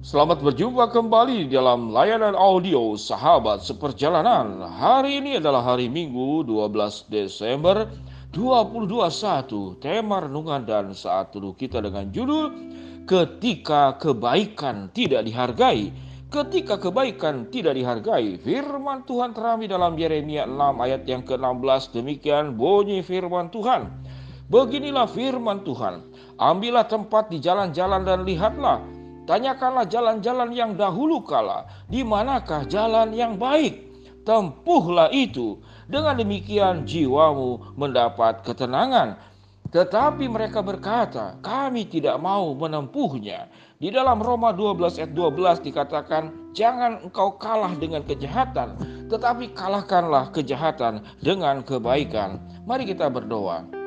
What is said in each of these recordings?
Selamat berjumpa kembali dalam layanan audio Sahabat Seperjalanan. Hari ini adalah hari Minggu 12 Desember 2021. Tema renungan dan saat teduh kita dengan judul Ketika Kebaikan Tidak Dihargai. Ketika kebaikan tidak dihargai, firman Tuhan terambil dalam Yeremia 6 ayat yang ke-16. Demikian bunyi firman Tuhan. Beginilah firman Tuhan, ambillah tempat di jalan-jalan dan lihatlah Tanyakanlah jalan-jalan yang dahulu kala, di manakah jalan yang baik? Tempuhlah itu. Dengan demikian jiwamu mendapat ketenangan. Tetapi mereka berkata, kami tidak mau menempuhnya. Di dalam Roma 12 ayat 12 dikatakan, jangan engkau kalah dengan kejahatan, tetapi kalahkanlah kejahatan dengan kebaikan. Mari kita berdoa.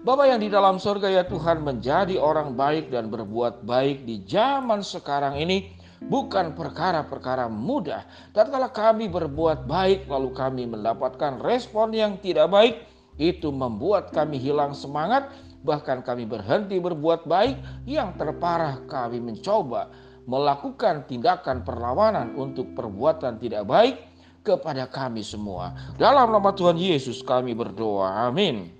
Bapa yang di dalam surga ya Tuhan menjadi orang baik dan berbuat baik di zaman sekarang ini bukan perkara-perkara mudah. Tatkala kami berbuat baik lalu kami mendapatkan respon yang tidak baik, itu membuat kami hilang semangat, bahkan kami berhenti berbuat baik. Yang terparah kami mencoba melakukan tindakan perlawanan untuk perbuatan tidak baik kepada kami semua. Dalam nama Tuhan Yesus kami berdoa. Amin.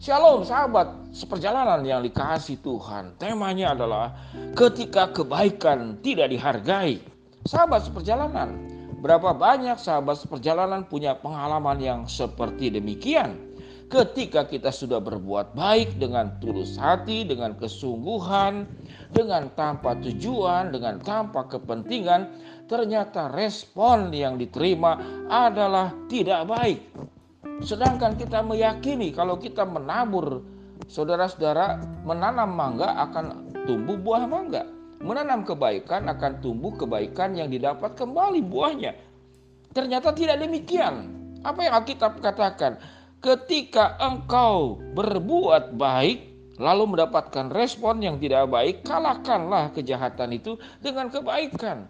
Shalom sahabat seperjalanan yang dikasih Tuhan. Temanya adalah ketika kebaikan tidak dihargai. Sahabat seperjalanan, berapa banyak sahabat seperjalanan punya pengalaman yang seperti demikian. Ketika kita sudah berbuat baik dengan tulus hati, dengan kesungguhan, dengan tanpa tujuan, dengan tanpa kepentingan, ternyata respon yang diterima adalah tidak baik Sedangkan kita meyakini kalau kita menabur saudara-saudara menanam mangga akan tumbuh buah mangga. Menanam kebaikan akan tumbuh kebaikan yang didapat kembali buahnya. Ternyata tidak demikian. Apa yang Alkitab katakan? Ketika engkau berbuat baik lalu mendapatkan respon yang tidak baik, kalahkanlah kejahatan itu dengan kebaikan.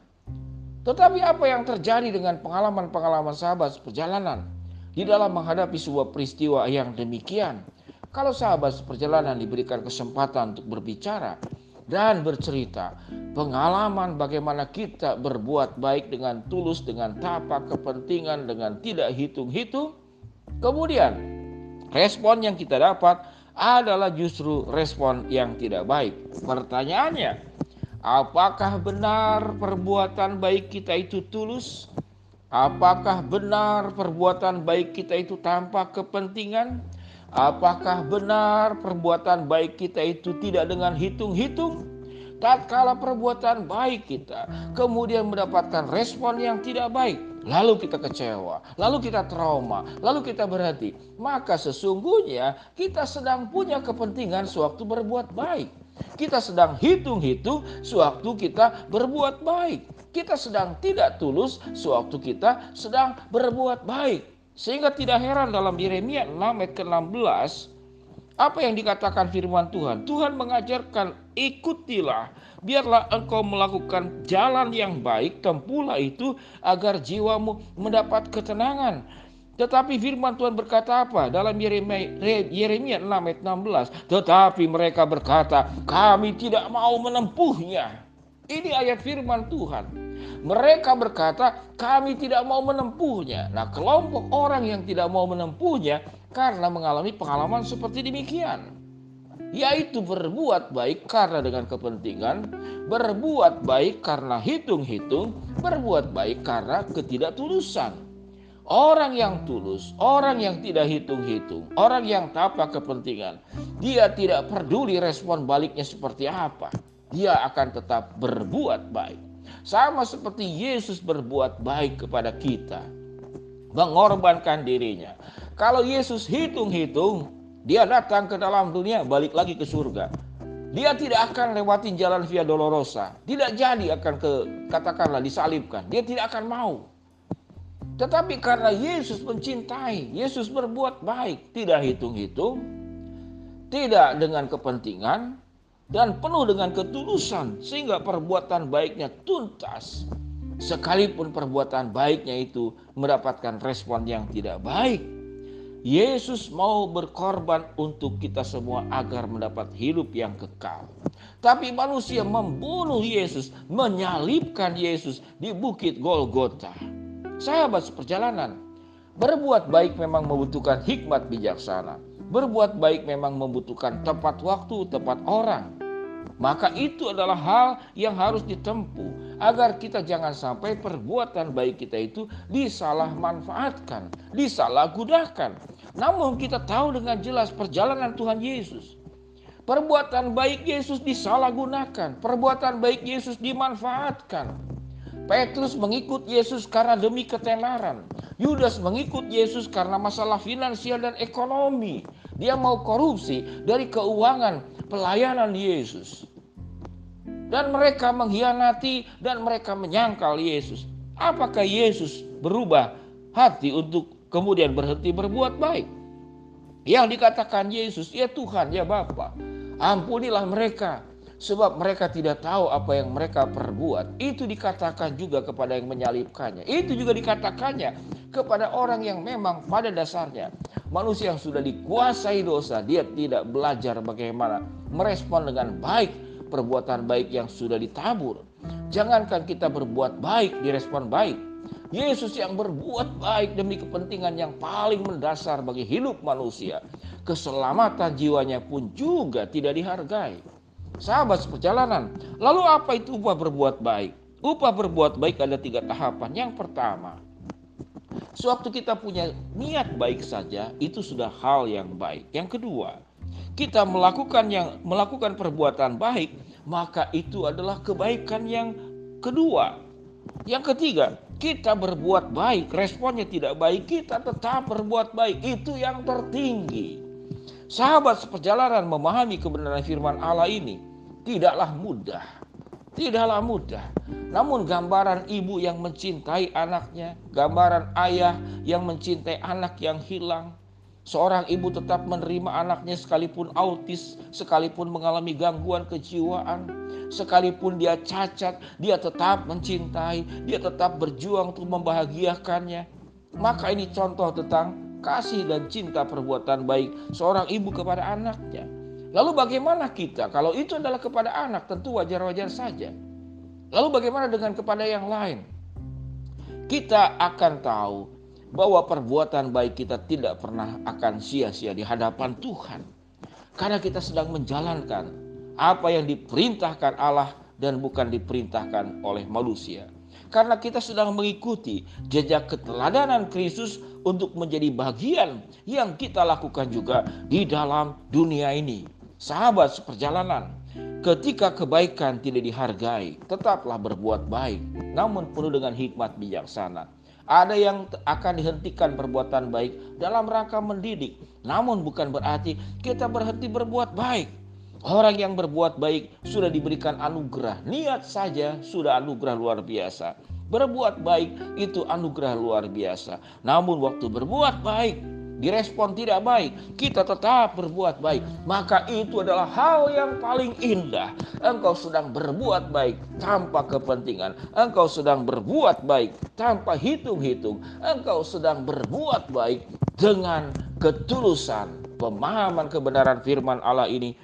Tetapi apa yang terjadi dengan pengalaman-pengalaman sahabat perjalanan? Di dalam menghadapi sebuah peristiwa yang demikian. Kalau sahabat seperjalanan diberikan kesempatan untuk berbicara dan bercerita pengalaman bagaimana kita berbuat baik dengan tulus, dengan tapak kepentingan, dengan tidak hitung-hitung, kemudian respon yang kita dapat adalah justru respon yang tidak baik. Pertanyaannya, apakah benar perbuatan baik kita itu tulus? Apakah benar perbuatan baik kita itu tanpa kepentingan? Apakah benar perbuatan baik kita itu tidak dengan hitung-hitung? Tatkala perbuatan baik kita kemudian mendapatkan respon yang tidak baik, lalu kita kecewa, lalu kita trauma, lalu kita berhenti, maka sesungguhnya kita sedang punya kepentingan sewaktu berbuat baik. Kita sedang hitung-hitung sewaktu kita berbuat baik kita sedang tidak tulus sewaktu kita sedang berbuat baik. Sehingga tidak heran dalam Yeremia 6 ayat ke-16 apa yang dikatakan firman Tuhan? Tuhan mengajarkan ikutilah, biarlah engkau melakukan jalan yang baik, tempuhlah itu agar jiwamu mendapat ketenangan. Tetapi firman Tuhan berkata apa? Dalam Yeremia 6 ayat 16. Tetapi mereka berkata, kami tidak mau menempuhnya. Ini ayat firman Tuhan. Mereka berkata, kami tidak mau menempuhnya. Nah, kelompok orang yang tidak mau menempuhnya karena mengalami pengalaman seperti demikian. Yaitu berbuat baik karena dengan kepentingan, berbuat baik karena hitung-hitung, berbuat baik karena ketidaktulusan. Orang yang tulus, orang yang tidak hitung-hitung, orang yang tanpa kepentingan, dia tidak peduli respon baliknya seperti apa dia akan tetap berbuat baik. Sama seperti Yesus berbuat baik kepada kita. Mengorbankan dirinya. Kalau Yesus hitung-hitung, dia datang ke dalam dunia, balik lagi ke surga. Dia tidak akan lewatin jalan Via Dolorosa. Tidak jadi akan ke katakanlah disalibkan. Dia tidak akan mau. Tetapi karena Yesus mencintai, Yesus berbuat baik, tidak hitung-hitung, tidak dengan kepentingan, dan penuh dengan ketulusan sehingga perbuatan baiknya tuntas sekalipun perbuatan baiknya itu mendapatkan respon yang tidak baik Yesus mau berkorban untuk kita semua agar mendapat hidup yang kekal. Tapi manusia membunuh Yesus, menyalibkan Yesus di bukit Golgota. Sahabat seperjalanan, berbuat baik memang membutuhkan hikmat bijaksana. Berbuat baik memang membutuhkan tepat waktu, tepat orang. Maka itu adalah hal yang harus ditempuh agar kita jangan sampai perbuatan baik kita itu disalah manfaatkan, disalahgunakan. Namun kita tahu dengan jelas perjalanan Tuhan Yesus. Perbuatan baik Yesus disalahgunakan, perbuatan baik Yesus dimanfaatkan. Petrus mengikut Yesus karena demi ketenaran. Yudas mengikut Yesus karena masalah finansial dan ekonomi. Dia mau korupsi dari keuangan pelayanan Yesus. Dan mereka mengkhianati dan mereka menyangkal Yesus. Apakah Yesus berubah hati untuk kemudian berhenti berbuat baik? Yang dikatakan Yesus, ya Tuhan, ya Bapa, ampunilah mereka sebab mereka tidak tahu apa yang mereka perbuat. Itu dikatakan juga kepada yang menyalibkannya. Itu juga dikatakannya kepada orang yang memang pada dasarnya manusia yang sudah dikuasai dosa, dia tidak belajar bagaimana merespon dengan baik perbuatan baik yang sudah ditabur. Jangankan kita berbuat baik, direspon baik. Yesus yang berbuat baik demi kepentingan yang paling mendasar bagi hidup manusia. Keselamatan jiwanya pun juga tidak dihargai. Sahabat seperjalanan, lalu apa itu upah berbuat baik? Upah berbuat baik ada tiga tahapan. Yang pertama, sewaktu kita punya niat baik saja, itu sudah hal yang baik. Yang kedua, kita melakukan yang melakukan perbuatan baik, maka itu adalah kebaikan yang kedua. Yang ketiga, kita berbuat baik, responnya tidak baik, kita tetap berbuat baik. Itu yang tertinggi. Sahabat seperjalanan memahami kebenaran firman Allah ini tidaklah mudah. Tidaklah mudah. Namun gambaran ibu yang mencintai anaknya, gambaran ayah yang mencintai anak yang hilang, Seorang ibu tetap menerima anaknya sekalipun autis, sekalipun mengalami gangguan kejiwaan, sekalipun dia cacat, dia tetap mencintai, dia tetap berjuang untuk membahagiakannya. Maka ini contoh tentang kasih dan cinta perbuatan baik seorang ibu kepada anaknya. Lalu bagaimana kita? Kalau itu adalah kepada anak, tentu wajar-wajar saja. Lalu bagaimana dengan kepada yang lain? Kita akan tahu bahwa perbuatan baik kita tidak pernah akan sia-sia di hadapan Tuhan. Karena kita sedang menjalankan apa yang diperintahkan Allah dan bukan diperintahkan oleh manusia. Karena kita sedang mengikuti jejak keteladanan Kristus untuk menjadi bagian yang kita lakukan juga di dalam dunia ini. Sahabat seperjalanan, ketika kebaikan tidak dihargai, tetaplah berbuat baik, namun penuh dengan hikmat bijaksana ada yang akan dihentikan perbuatan baik dalam rangka mendidik. Namun bukan berarti kita berhenti berbuat baik. Orang yang berbuat baik sudah diberikan anugerah. Niat saja sudah anugerah luar biasa. Berbuat baik itu anugerah luar biasa. Namun waktu berbuat baik direspon tidak baik, kita tetap berbuat baik, maka itu adalah hal yang paling indah. Engkau sedang berbuat baik tanpa kepentingan, engkau sedang berbuat baik tanpa hitung-hitung, engkau sedang berbuat baik dengan ketulusan. Pemahaman kebenaran firman Allah ini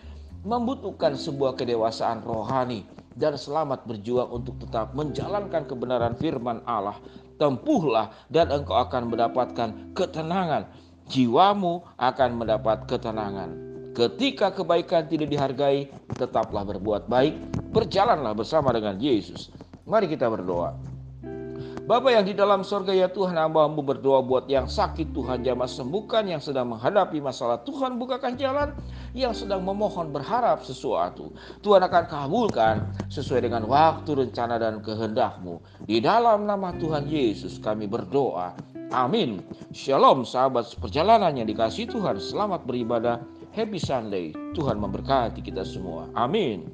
membutuhkan sebuah kedewasaan rohani dan selamat berjuang untuk tetap menjalankan kebenaran firman Allah. Tempuhlah dan engkau akan mendapatkan ketenangan jiwamu akan mendapat ketenangan. Ketika kebaikan tidak dihargai, tetaplah berbuat baik, berjalanlah bersama dengan Yesus. Mari kita berdoa. Bapak yang di dalam sorga ya Tuhan hambamu berdoa buat yang sakit Tuhan jamah sembuhkan Yang sedang menghadapi masalah Tuhan bukakan jalan Yang sedang memohon berharap sesuatu Tuhan akan kabulkan sesuai dengan waktu rencana dan kehendakmu Di dalam nama Tuhan Yesus kami berdoa Amin. Shalom sahabat perjalanan yang dikasih Tuhan. Selamat beribadah. Happy Sunday. Tuhan memberkati kita semua. Amin.